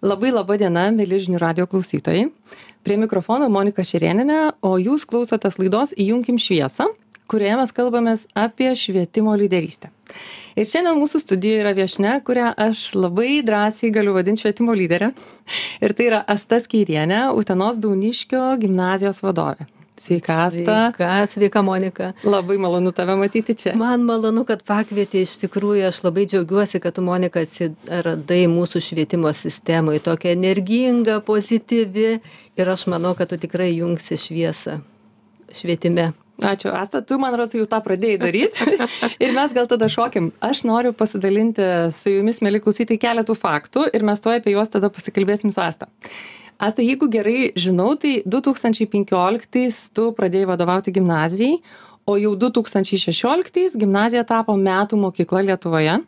Labai laba diena, mėly žinių radio klausytojai. Prie mikrofono Monika Šerėninė, o jūs klausotės laidos Įjunkim šviesą, kurioje mes kalbamės apie švietimo lyderystę. Ir šiandien mūsų studijoje yra viešne, kurią aš labai drąsiai galiu vadinti švietimo lyderė. Ir tai yra Astas Keirienė, Utenos Dauniškio gimnazijos vadovė. Sveika, Asta. Sveika, sveika, Monika. Labai malonu tave matyti čia. Man malonu, kad pakvietė. Iš tikrųjų, aš labai džiaugiuosi, kad tu, Monika, atsiradai mūsų švietimo sistemai. Tokia energinga, pozityvi. Ir aš manau, kad tu tikrai jungsi šviesą švietime. Ačiū, Asta, tu, man rodos, jau tą pradėjai daryti. ir mes gal tada šokim. Aš noriu pasidalinti su jumis, mėly klausytojai, keletų faktų ir mes to apie juos tada pasikalbėsim su Asta asta jeigu gerai žinau tai du tūkstančiai penkioliktais tu pradėjai vadovauti gimnazijai o jau du tūkstančiai šešioliktais gimnazija tapo metų mokykla lietuvoje.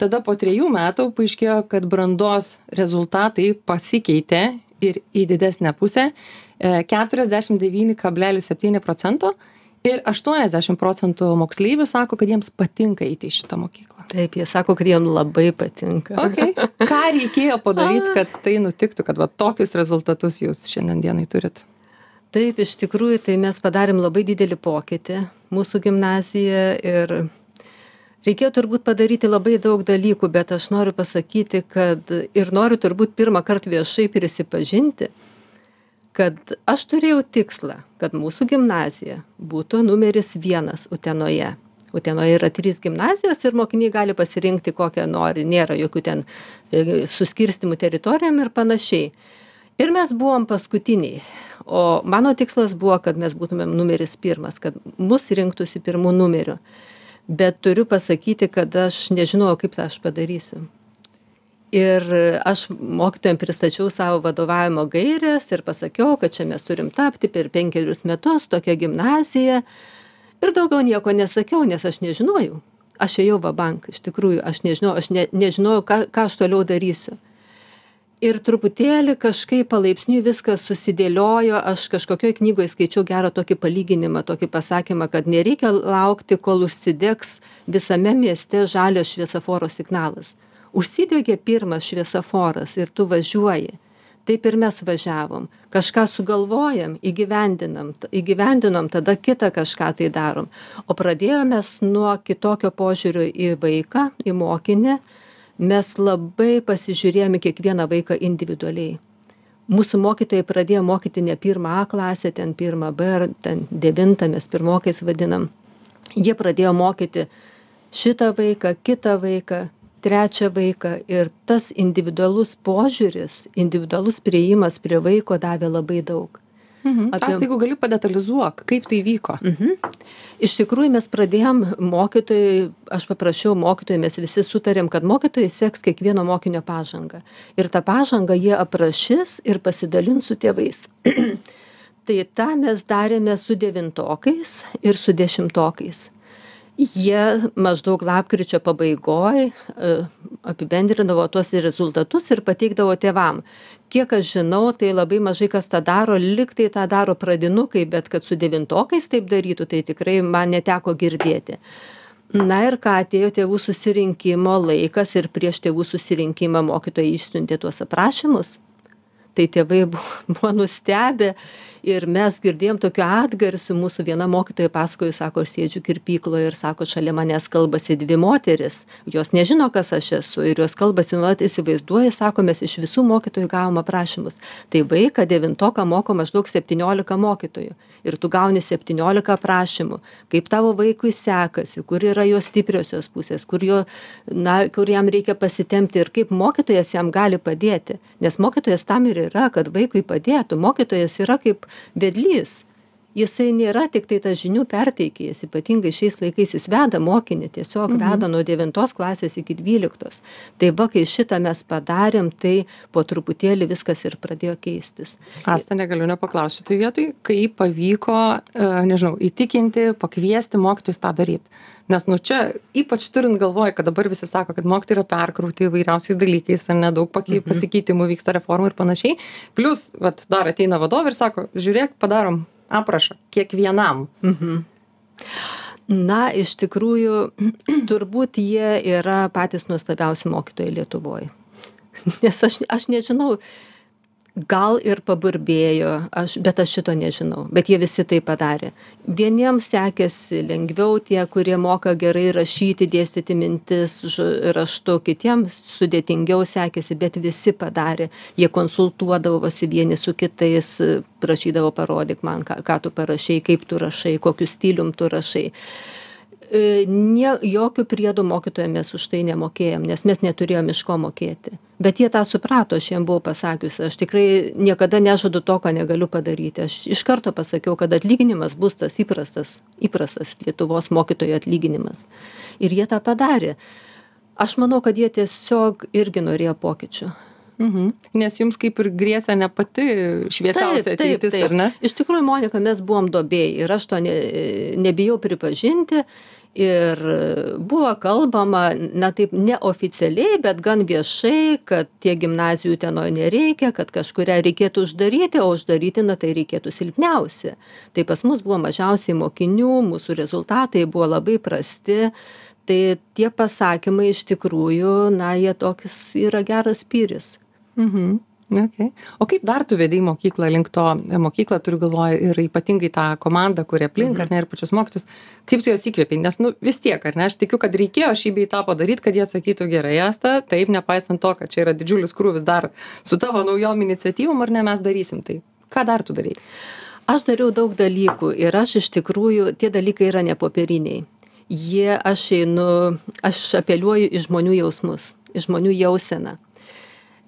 Tada po trejų metų paaiškėjo kad brandos rezultatai pasikeitė ir į didesnę pusę e, keturiasdešim devyni kablelis septyni procento ir aštuoniasdešim procentų moksleivių sako kad jiems patinka eiti į šitą mokyklą. Taip jie sako kad jiem labai patinka. Okei ką reikėjo padaryt kad tai nutiktų kad va tokius rezultatus jūs šiandien dienai turit? Taip iš tikrųjų tai mes padarėm labai didelį pokytį mūsų gimnazija ir reikėjo turbūt padaryti labai daug dalykų bet aš noriu pasakyti kad ir noriu turbūt pirmąkart viešai prisipažinti kad aš turėjau tikslą kad mūsų gimnazija būtų numeris vienas utenoje. Utenoje yra trys gimnazijos ir mokiniai gali pasirinkti kokią nori nėra jokių ten e, suskirstymų teritorijom ir panašiai. Ir mes buvom paskutiniai. O mano tikslas buvo kad mes būtumėm numeris pirmas kad mus rinktųsi pirmu numeriu. Bet turiu pasakyti kad aš nežinojau kaip tą aš padarysiu ir aš mokytojam pristačiau savo vadovavimo gaires ir pasakiau kad čia mes turim tapti per penkerius metus tokia gimnazija. Ir daugiau nieko nesakiau nes aš nežinojau. Aš ėjau va bank iš tikrųjų aš nežinojau aš ne nežinojau ką ką aš toliau darysiu. Ir truputėlį kažkaip palaipsniui viskas susidėliojo aš kažkokioj knygoj skaičiau gerą tokį palyginimą tokį pasakymą kad nereikia laukti kol užsidegs visame mieste žalias šviesoforo signalas užsidegė pirmas šviesoforas ir tu važiuoji. Taip ir mes važiavom. Kažką sugalvojam įgyvendinam įgyvendinom tada kitą kažką tai darom. O pradėjom mes nuo kitokio požiūrio į vaiką į mokinį. Mes labai pasižiūrėjom į kiekvieną vaiką individualiai. Mūsų mokytojai pradėjo mokyti ne pirmą a klasę ten pirmą b ar ten devintą mes pirmokais vadinam. Jie pradėjo mokyti šitą vaiką kitą vaiką trečią vaiką ir tas individualus požiūris individualus priėjimas prie vaiko davė labai daug Mhm. Apie... Aš jeigu galiu padetalizuok, kaip tai vyko. Mhm. Iš tikrųjų mes pradėjom mokytojai, aš paprašiau mokytojai, mes visi sutarėm, kad mokytojai seks kiekvieno mokinio pažangą. Ir tą pažangą jie aprašys ir pasidalins su tėvais. tai tą mes darėme su devintokais ir su dešimtokais jie maždaug lapkričio pabaigoj e, apibendrindavo tuos rezultatus ir pateikdavo tėvam. Kiek aš žinau tai labai mažai kas tą daro lyg tai tą daro pradinukai bet kad su devintokais taip darytų tai tikrai man neteko girdėti. Na ir ką atėjo tėvų susirinkimo laikas ir prieš tėvų susirinkimą mokytojai išsiuntė tuos aprašymus tai tėvai buvo nustebę ir mes girdėjom tokių atgarsių mūsų viena mokytoja pasakojo sako aš sėdžiu kirpykloj ir sako šalia manęs kalbasi dvi moterys jos nežino kas aš esu ir jos kalbasi nu vat įsivaizduoji sako mes iš visų mokytojų gavom aprašymus. Tai vaiką devintoką moko maždaug septyniolika mokytojų ir tu gauni septyniolika aprašymų. Kaip tavo vaikui sekasi kur yra jo stipriosios pusės kur jo na kur jam reikia pasitempti ir kaip mokytojas jam gali padėti. Nes mokytojas tam ir yra kad vaikui padėtų. Mokytojas yra kaip vedlys jisai nėra tiktai tas žinių perteikėjas ypatingai šiais laikais jis veda mokinį tiesiog Mhm. veda nuo devintos klasės iki dvyliktos tai va kai šitą mes padarėm tai po truputėlį viskas ir pradėjo keistis Asta, negaliu nepaklausti šitoj vietoj, kaip pavyko, e, nežinau, įtikinti, pakviesti mokytojus tą daryti. Nes, nu, čia ypač turint galvoje, kad dabar visi sako, kad mokytojai yra perkrauti įvairiausiais dalykais, ar nedaug pakei, Mhm. pasikeitimų vyksta reformų ir panašiai. Plus, vat, dar ateina vadovai ir sako, žiūrėk, padarom aprašą kiekvienam. Mhm. Na, iš tikrųjų, turbūt jie yra patys nuostabiausi mokytojai Lietuvoje. nes aš aš nežinau gal ir paburbėjo aš bet aš šito nežinau bet jie visi tai padarė. Vieniems sekėsi lengviau tie kurie moka gerai rašyti dėstyti mintis raštu kitiems sudėtingiau sekėsi bet visi padarė. Jie konsultuodavosi vieni su kitais prašydavo parodyk man ką ką tu parašei kaip tu rašai kokiu stilium tu rašai nie jokių priedų mokytojam mes už tai nemokėjom nes mes neturėjom iš ko mokėti. Bet jie tą suprato aš jiem buvau pasakius aš tikrai niekada nežadu to ko negaliu padaryti. Aš iš karto pasakiau kad atlyginimas bus tas įprastas įprastas lietuvos mokytojų atlyginimas. Ir jie tą padarė. Aš manau kad jie tiesiog irgi norėjo pokyčių Mhm. Nes jums kaip ir grėsia ne pati šviesiausia taip, ateitis, taip, taip. ar ne? Iš tikrųjų, Monika, mes buvom dobėjai ir aš to ne, nebijau pripažinti ir buvo kalbama na taip neoficialiai bet gan viešai kad tiek gimnazijų utenoj nereikia kad kažkurią reikėtų uždaryti o uždaryti na tai reikėtų silpniausią tai pas mus buvo mažiausiai mokinių mūsų rezultatai buvo labai prasti tai tie pasakymai iš tikrųjų na jie toks yra geras spyris mhm Okay. O kaip dar tu vedai mokyklą link to, e, mokyklą turiu galvoje ir ypatingai tą komandą, kuri aplink, mhm. ar ne, ir pačius mokytus, kaip tu juos įkvėpiai, nes, nu, vis tiek, ar ne, aš tikiu, kad reikėjo šį bei tą padaryti, kad jie sakytų gerai, Asta, taip, nepaisant to, kad čia yra didžiulis krūvis dar su tavo naujom iniciatyvom, ar ne, mes darysim tai. Ką dar tu darai? Aš dariau daug dalykų ir aš iš tikrųjų, tie dalykai yra nepopieriniai. Jie, aš einu, aš apeliuoju į žmonių jausmus, į žmonių jauseną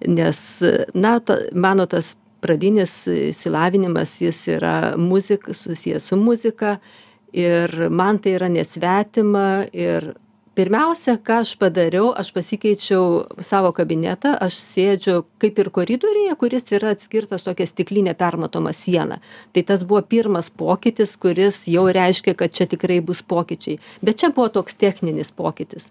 nes na ta mano tas pradinis išsilavinimas jis yra muzik susijęs su muzika ir man tai yra nesvetima ir pirmiausia ką aš padariau aš pasikeičiau savo kabinetą aš sėdžiu kaip ir koridoriuje kuris yra atskirtas tokia stikline permatoma siena. Tai tas buvo pirmas pokytis kuris jau reiškė kad čia tikrai bus pokyčiai. Bet čia buvo toks techninis pokytis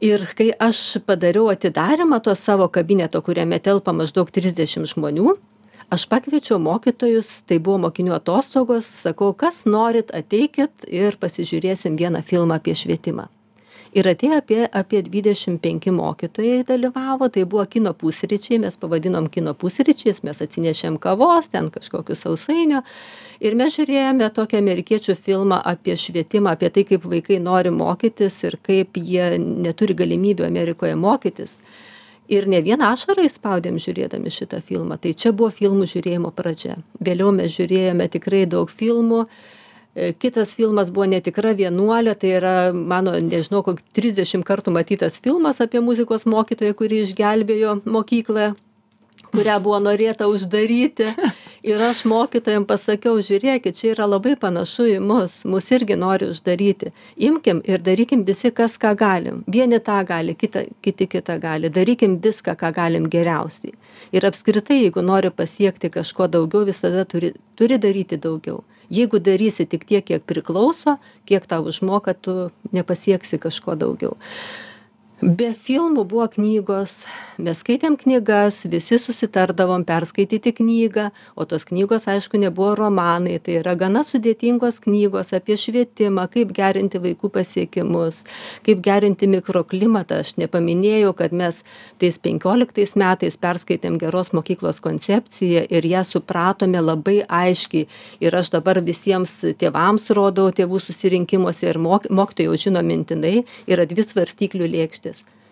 ir kai aš padariau atidarymą to savo kabineto kuriame telpa maždaug trisdešim žmonių aš pakviečiau mokytojus tai buvo mokinių atostogos sakau kas norit ateikit ir pasižiūrėsim vieną filmą apie švietimą ir atėjo apie apie dvidešim penki mokytojai dalyvavo tai buvo kino pusryčiai mes pavadinom kino pusryčiais mes atsinešėm kavos ten kažkokių sausainių ir mes žiūrėjome tokį amerikiečių filmą apie švietimą apie tai kaip vaikai nori mokytis ir kaip jie neturi galimybių amerikoje mokytis. Ir ne vieną ašarą išspaudėm žiūrėdami šitą filmą. Tai čia buvo filmų žiūrėjimo pradžia. Vėliau mes žiūrėjome tikrai daug filmų kitas filmas buvo netikra vienuolė, tai yra mano, nežinau, kokį 30 kartų matytas filmas apie muzikos mokytoją, kuri išgelbėjo mokyklą kurią buvo norėta uždaryti. Ir aš mokytojams pasakiau, žiūrėkit, čia yra labai panašu į mus, mus irgi nori uždaryti. Imkim ir darykim visi, kas ką galim. Vieni tą gali, kita, kiti kitą gali. Darykim viską, ką galim geriausiai. Ir apskritai, jeigu nori pasiekti kažko daugiau, visada turi, turi daryti daugiau jeigu darysi tik tiek kiek priklauso kiek tau užmoka tu nepasieksi kažko daugiau be filmų buvo knygos mes skaitėm knygas visi susitardavom perskaityti knygą o tos knygos aišku nebuvo romanai tai yra gana sudėtingos knygos apie švietimą kaip gerinti vaikų pasiekimus kaip gerinti mikroklimatą. Aš nepaminėjau kad mes tais penkioliktais metais perskaitėm geros mokyklos koncepciją ir ją supratome labai aiškiai. Ir aš dabar visiems tėvams rodau tėvų susirinkimuose ir mok mokytojai jau žino mintinai yra dvi svarstyklių lėkštės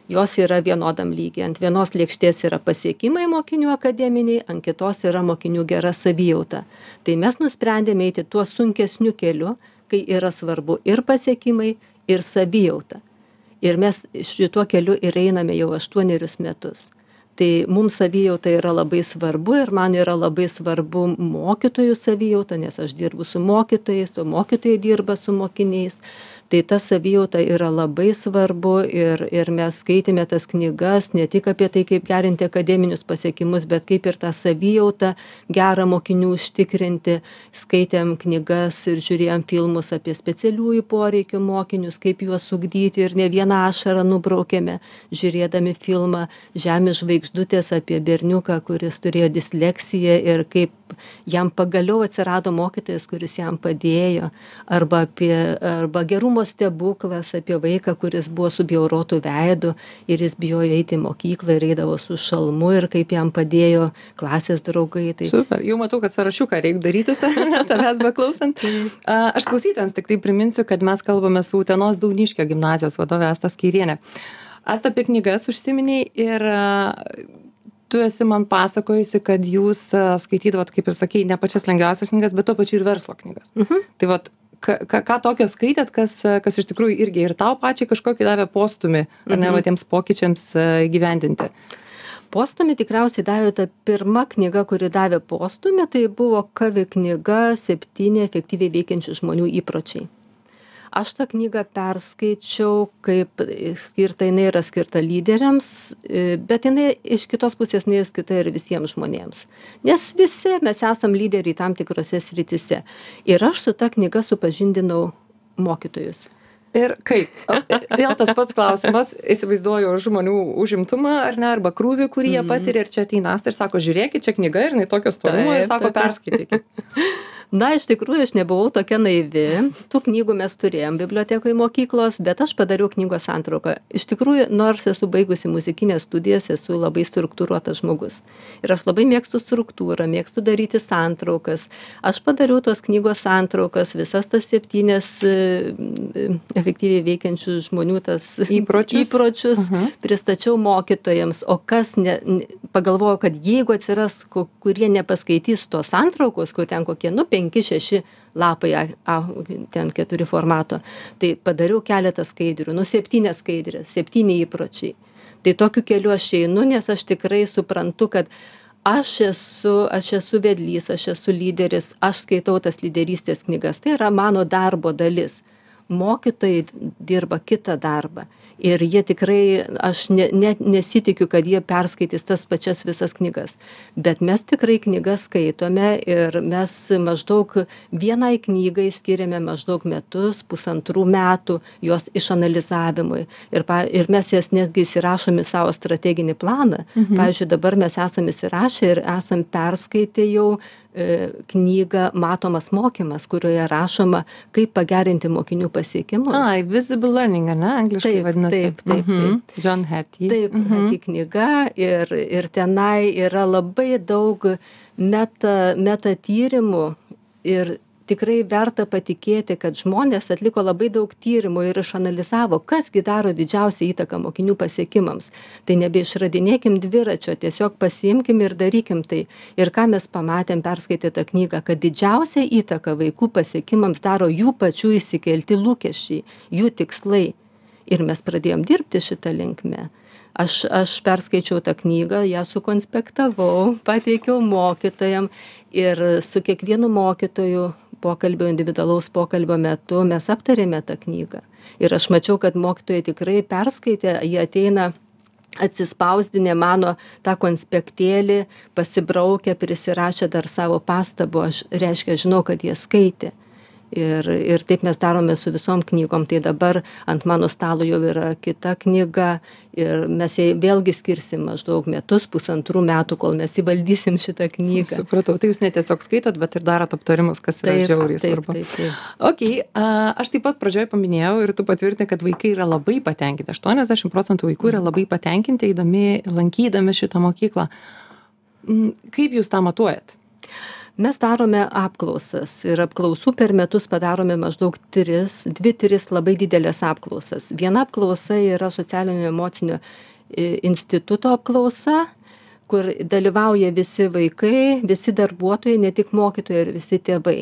jos yra vienodam lygy. Ant vienos lėkštės yra pasiekimai mokinių akademiniai ant kitos yra mokinių gera savijauta. Tai mes nusprendėm eiti tuo sunkesniu keliu kai yra svarbu ir pasiekimai ir savijauta. Ir mes šituo keliu ir einame jau aštuonerius metus tai mums savijauta yra labai svarbu ir man yra labai svarbu mokytojų savijauta nes aš dirbu su mokytojais o mokytojai dirba su mokiniais. Tai ta savijauta yra labai svarbu ir ir mes skaitėme tas knygas ne tik apie tai kaip gerinti akademinius pasiekimus bet kaip ir tą savijautą gerą mokinių užtikrinti. Skaitėm knygas ir žiūrėjom filmus apie specialiųjų poreikių mokinius kaip juos ugdyti ir ne vieną ašarą nubraukėme žiūrėdami filmą žemės žvaigždžių žvaigždutės apie berniuką kuris turėjo disleksiją ir kaip jam pagaliau atsirado mokytojas kuris jam padėjo. Arba apie arba gerumo stebuklas apie vaiką kuris buvo subjaurotu veidu ir jis bijojo eiti į mokyklą ir eidavo su šalmu ir kaip jam padėjo klasės draugai. Tai super. Jau matau kad sąrašiuką reik darytis ar ne tavęs beklausant. A, aš klausytojams tik tai priminsiu kad mes kalbame su utenos dauniškio gimnazijos vadove asta skeiriene asta apie knygas užsiminei ir a, tu esi man pasakojusi kad jūs skaitydavot kaip ir sakei ne pačias lengviausias knygas bet tuo pačiu ir verslo knygas mhm. tai vat ką ką tokio skaitėt kas kas iš tikrųjų irgi ir tau pačiai kažkokį davė postūmį ar ne Mhm. va tiems pokyčiams įgyvendinti postūmį tikriausiai davė ta pirma knyga kuri davė postūmį tai buvo kavi knyga septyni efektyviai veikiančių žmonių įpročiai aš tą knygą perskaičiau kaip skirta jinai yra skirta lyderiams e, bet jinai iš kitos pusės jinai skirta ir visiems žmonėms. Nes visi mes esam lyderiai tam tikrose srityse. Ir aš su ta knyga supažindinau mokytojus ir kaip? Vėl tas pats klausimas įsivaizduoju žmonių užimtumą ar ne arba krūvį kurį jie Mhm. patiria ir čia ateina ir sako žiūrėkit čia knyga ir jinai tokio storumo ir sako perskaitykit. Na iš tikrųjų aš nebuvau tokia naivi. Tų knygų mes turėjom bibliotekoj mokyklos bet aš padariau knygos santrauką. Iš tikrųjų nors esu baigusi muzikines studijas esu labai struktūruotas žmogus. Ir aš labai mėgstu struktūrą mėgstu daryti santraukas. Aš padariau tos knygos santraukas visas tas septynias e, e, efektyviai veikiančių žmonių tas Įpročius. įpročius Mhm. pristačiau mokytojams o kas ne pagalvojau kad jeigu atsiras ku kurie nepaskaitys tos santraukos kur ten kokie nu penki šeši lapai a a ten keturi formato tai padariau keletą skaidrių nu septynias skaidres septyni įpročiai tai tokiu keliu aš einu nes aš tikrai suprantu kad aš esu aš esu vedlys aš esu lyderis aš skaitau tas lyderystės knygas tai yra mano darbo dalis mokytojai dirba kitą darbą ir jie tikrai aš ne net nesitikiu kad jie perskaitys tas pačias visas knygas. Bet mes tikrai knygas skaitome ir mes maždaug vienai knygai skiriame maždaug metus pusantrų metų jos išanalizavimui. Ir pa ir mes jas netgi įsirašom į savo strateginį planą. Pavyzdžiui dabar mes esam įsirašę ir esam perskaitę jau e, knygą matomas mokymas kurioje rašoma kaip pagerinti mokinių pasiekimus. Ai visible learning ar ne? Angliškai Taip, vadinasi taip, taip, Mhm. john hattie Taip, Mhm. pati knyga ir, ir tenai yra labai daug meta, meta tyrimų ir tikrai verta patikėti, kad žmonės atliko labai daug tyrimų ir išanalizavo, kasgi daro didžiausią įtaką mokinių pasiekimams. Tai nebeišradinėkim dviračio, tiesiog pasiimkim ir darykim tai. Ir ką mes pamatėm perskaitę tą knygą, kad didžiausią įtaką vaikų pasiekimams daro jų pačių įsikelti lūkesčiai, jų tikslai ir mes pradėjom dirbti šitą linkmę. Aš, aš perskaičiau tą knygą, ją sukonspektavau, pateikiau mokytojam ir su kiekvienu mokytoju pokalbio, individualaus pokalbio metu mes aptarėme tą knygą. Ir aš mačiau, kad mokytojai tikrai perskaitė, jie ateina atsispausdinę mano tą konspektėlį, pasibraukę, prisirašę dar savo pastabų, aš reiškia, žinau, kad jie skaitė ir ir taip mes darome su visom knygom. Tai dabar ant mano stalo jau yra kita knyga ir mes jai vėlgi skirsim maždaug metus pusantrų metų kol mes įvaldysim šitą knygą. Supratau tai jūs ne tiesiog skaitot bet ir darot aptarimus kas yra taip žiauriai taip svarbu. taip taip. Okei a, aš taip pat pradžioj paminėjau ir tu patvirtinai kad vaikai yra labai patenkinti. Aštuoniasdešim procentų vaikų yra labai patenkinti eidami lankydami šitą mokyklą. Mm, kaip jūs tą matuojat mes darome apklausas ir apklausų per metus padarome maždaug tris dvi tris labai dideles apklausas. Viena apklausa yra socialinio emocinio instituto apklausa kur dalyvauja visi vaikai visi darbuotojai ne tik mokytojai ir visi tėvai.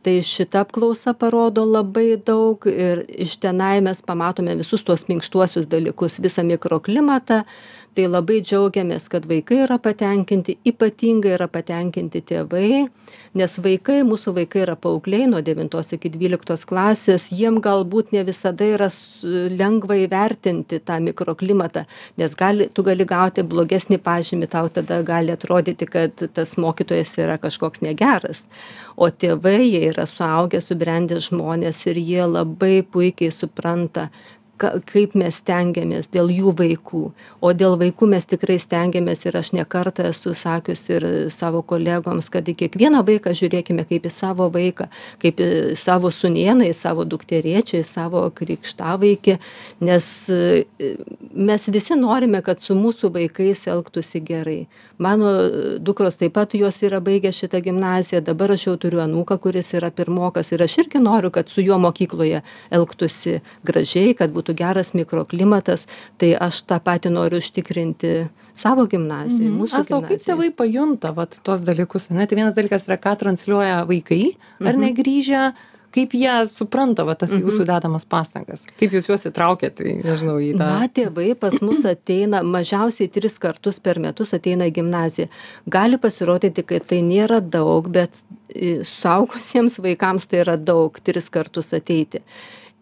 Tai šita apklausa parodo labai daug ir iš tenai mes pamatome visus tuos minkštuosius dalykus visą mikroklimatą tai labai džiaugiamės kad vaikai yra patenkinti ypatingai yra patenkinti tėvai nes vaikai mūsų vaikai yra paaugliai nuo devintos iki dvyliktos klasės jiem galbūt ne visada yra lengva įvertinti tą mikroklimatą nes gali tu gali gauti blogesnį pažymį tau tada gali atrodyti kad tas mokytojas yra kažkoks negeras. O tėvai jie yra suaugę subrendę žmonės ir jie labai puikiai supranta ka kaip mes stengiamės dėl jų vaikų. O dėl vaikų mes tikrai stengiamės ir aš ne kartą esu sakius ir savo kolegoms kad į kiekvieną vaiką žiūrėkime kaip į savo vaiką kaip į savo sūnėną į savo dukterėčią į savo krikštavaikį nes e, mes visi norime kad su mūsų vaikais elgtųsi gerai. Mano dukros taip pat jos yra baigę šitą gimnaziją dabar aš jau turiu anūką kuris yra pirmokas ir aš irgi noriu kad su juo mokykloje elgtųsi gražiai kad būtų geras mikroklimatas tai aš tą patį noriu užtikrinti savo gimnazijoj Mhm. mūsų Asta, o kaip gimnazijoj tėvai pajunta vat, tos dalykus? Ne? Tai vienas dalykas yra, ką transliuoja vaikai, ar Mhm. negrįžę, kaip jie supranta va, tas Mhm. jūsų dedamas pastangas. Kaip jūs juos įtraukėt, tai nežinau, į tą. Na, tėvai pas mus ateina mažiausiai tris kartus per metus ateina į gimnaziją. Gali pasirodyti, kad tai nėra daug, bet suaugusiems vaikams tai yra daug tris kartus ateiti.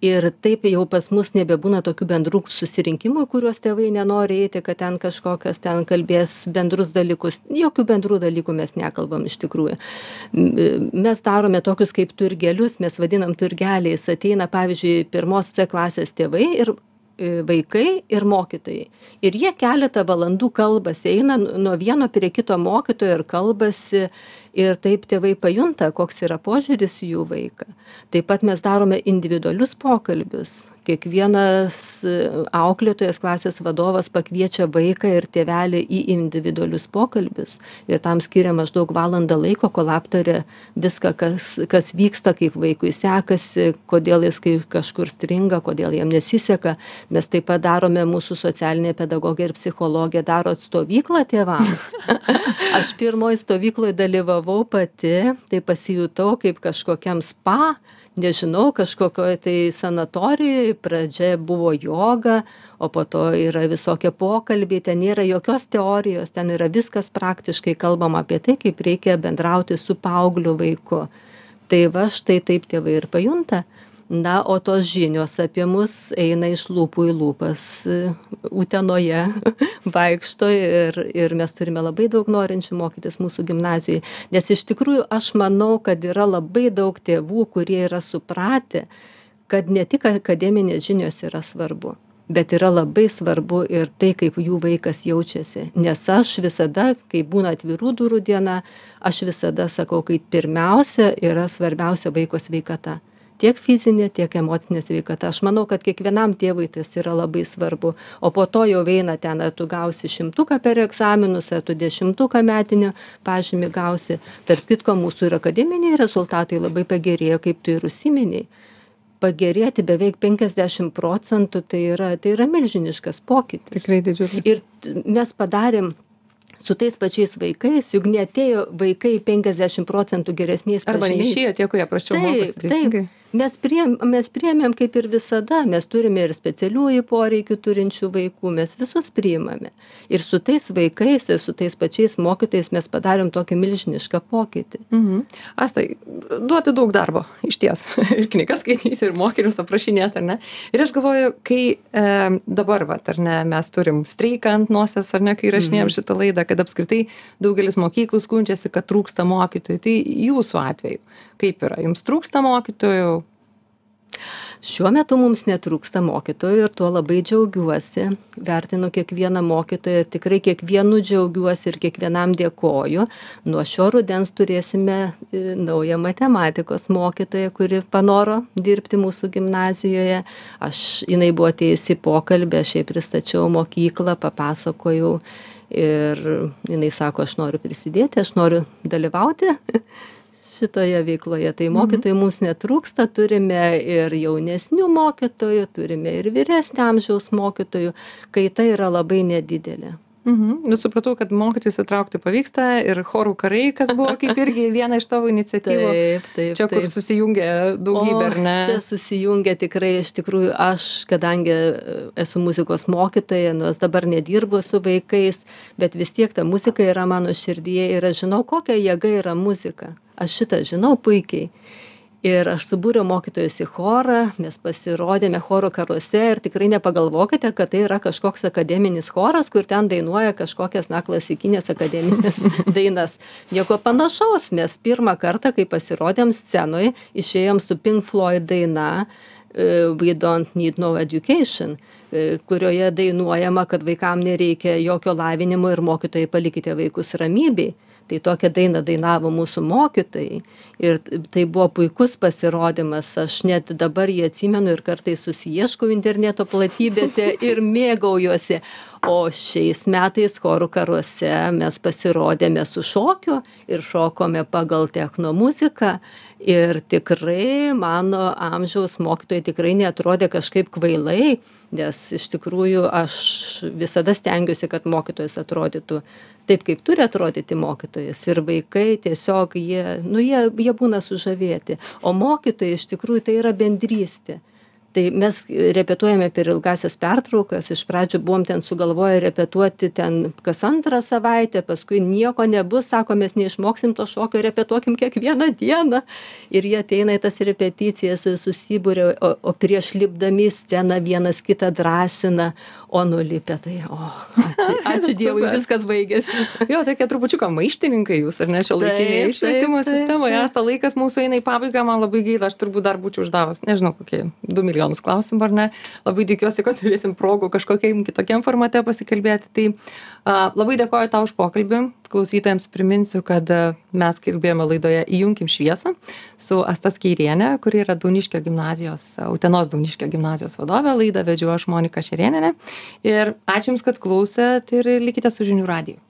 Ir taip jau pas mus nebebūna tokių bendrų susirinkimų, į kuriuos tėvai nenori eiti, kad ten kažkokias ten kalbės bendrus dalykus. Jokių bendrų dalykų mes nekalbam iš tikrųjų. Mes darome tokius kaip turgelius, mes vadinam turgeliais. Ateina, pavyzdžiui, pirmos C klasės tėvai ir vaikai ir mokytojai. Ir jie keletą valandų kalbasi, eina nuo vieno prie kito mokytojo ir kalbasi. Ir taip tėvai pajunta, koks yra požiūris į jų vaiką. Taip pat mes darome individualius pokalbius. Kiekvienas e, auklėtojas, klasės vadovas pakviečia vaiką ir tėvelį į individualius pokalbius. Ir tam skiria maždaug valandą laiko, kol aptarė viską, kas, kas vyksta, kaip vaikui sekasi, kodėl jis kai kažkur stringa, kodėl jam nesiseka. Mes taip pat darome, mūsų socialinė pedagogė ir psichologė daro stovyklą tėvams. Aš pirmoji stovykloje dalyvavau pati, tai pasijutau kaip kažkokiam spa, nežinau, kažkokioje tai sanatorijoje, pradžia buvo joga, o po to yra visokie pokalbiai, ten nėra jokios teorijos, ten yra viskas praktiškai kalbama apie tai, kaip reikia bendrauti su paaugliu vaiku. Tai va štai taip tėvai ir pajunta. Na, o tos žinios apie mus eina iš lūpų į lūpas e, Utenoje, vaikšto ir, ir mes turime labai daug norinčių mokytis mūsų gimnazijoje. Nes iš tikrųjų aš manau, kad yra labai daug tėvų, kurie yra supratę, kad ne tik akademinės žinios yra svarbu, bet yra labai svarbu ir tai, kaip jų vaikas jaučiasi. Nes aš visada, kai būna atvirų durų diena, aš visada sakau, kad pirmiausia yra svarbiausia vaiko sveikata tiek fizinė, tiek emocinė sveikata. Aš manau, kad kiekvienam tėvui tas yra labai svarbu. O po to jau eina ten, ar tu gausi šimtuką per egzaminus, ar tu dešimtuką metinio pažymį gausi. Tarp kitko, mūsų ir akademiniai rezultatai labai pagerėjo, kaip tu ir užsiminiai. Pagerėti beveik 50 procentų tai yra, tai yra milžiniškas pokytis. Tikrai didžiulis. Ir mes padarėm su tais pačiais vaikais, juk netėjo vaikai 50 procentų geresniais Arba pažymiais. neišėjo tie, kurie praščiau mokosi. Taip, taip. Mes, priem, mes priėmėm kaip ir visada, mes turime ir specialiųjų poreikių turinčių vaikų, mes visus priimame. Ir su tais vaikais, ir su tais pačiais mokytojais mes padarėm tokį milžinišką pokytį. Mhm. Astai, duoti daug darbo, iš ties. Ir knygas skaityti, ir mokinius aprašinėti, ar ne? Ir aš galvoju, kai e, dabar, va, ar ne, mes turim streiką ant nosies, ar ne, kai rašinėjom šitą laidą, kad apskritai daugelis mokyklų skundžiasi, kad trūksta mokytojų. Tai jūsų atveju, kaip yra? Jums trūksta mokytojų? Šiuo metu mums netrūksta mokytojų ir tuo labai džiaugiuosi. Vertinu kiekvieną mokytoją, tikrai kiekvienu džiaugiuosi ir kiekvienam dėkoju. Nuo šio rudens turėsime e, naują matematikos mokytoją, kuri panoro dirbti mūsų gimnazijoje. Aš, jinai buvo atėjusi į pokalbį, aš jai pristačiau mokyklą, papasakojau ir jinai sako, aš noriu prisidėti, aš noriu dalyvauti šitoje veikloje. Tai mokytojų mums netrūksta, turime ir jaunesnių mokytojų, turime ir vyresnio amžiaus mokytojų, kaita yra labai nedidelė. Mhm. Nu, supratau, kad mokytojus įtraukti pavyksta ir chorų karai, kas buvo kaip irgi viena iš tavo iniciatyvų. Taip, taip. Čia, kur taip. susijungia daugybė, ar ne? Čia susijungia tikrai, iš tikrųjų, aš, kadangi e, esu muzikos mokytoja, nors dabar nedirbu su vaikais, bet vis tiek ta muzika yra mano širdyje ir aš žinau, kokia jėga yra muzika. Aš šitą žinau puikiai. Ir aš subūriau mokytojus į chorą, mes pasirodėme choro karuose ir tikrai nepagalvokite, kad tai yra kažkoks akademinis choras, kur ten dainuoja kažkokias, na, klasikinės akademinės dainas. Nieko panašaus, mes pirmą kartą, kai pasirodėm scenoje, išėjom su Pink Floyd daina, We Don't Need No Education, e, kurioje dainuojama, kad vaikam nereikia jokio lavinimo ir mokytojai palikite vaikus ramybėj tai tokią dainą dainavo mūsų mokytojai. Ir tai buvo puikus pasirodymas. Aš net dabar jį atsimenu ir kartais susiieškau interneto platybėse ir mėgaujuosi. O šiais metais chorų karuose mes pasirodėme su šokiu ir šokome pagal techno muziką. Ir tikrai mano amžiaus mokytojai tikrai neatrodė kažkaip kvailai nes iš tikrųjų aš visada stengiuosi kad mokytojas atrodytų taip kaip turi atrodyti mokytojas. Ir vaikai tiesiog jie nu jie jie būna sužavėti. O mokytojai iš tikrųjų tai yra bendrystė tai mes repetuojame per ilgąsias pertraukas. Iš pradžių buvom ten sugalvoję repetuoti ten kas antrą savaitę paskui nieko nebus sako mes neišmoksim to šokio repetuokim kiekvieną dieną. Ir jie ateina į tas repeticijas susiburia o o prieš lipdami į sceną vienas kitą drąsina o nulipę tai o ačiū ačiū dievui viskas baigėsi. Jo tokie trupučiuką maištininkai jūs ar ne šiuolaikinėje švietimo sistemoje. asta laikas mūsų eina į pabaigą man labai gaila aš turbūt dar būčiau uždavus nežinau kokie du milijonus milijonus klausimų ar ne? Labai tikiuosi kad turėsim progų kažkokiam kitokiam formate pasikalbėti. Tai a, labai dėkoju tau už pokalbį. Klausytojams priminsiu kad mes kalbėjome laidoje įjunkim šviesą su asta skeiriene kuri yra dauniškio gimnazijos utenos dauniškio gimnazijos vadovė. Laidą vedžiau aš monika šerėnienė. Ir ačiū jums kad klausėt ir likite su žinių radiju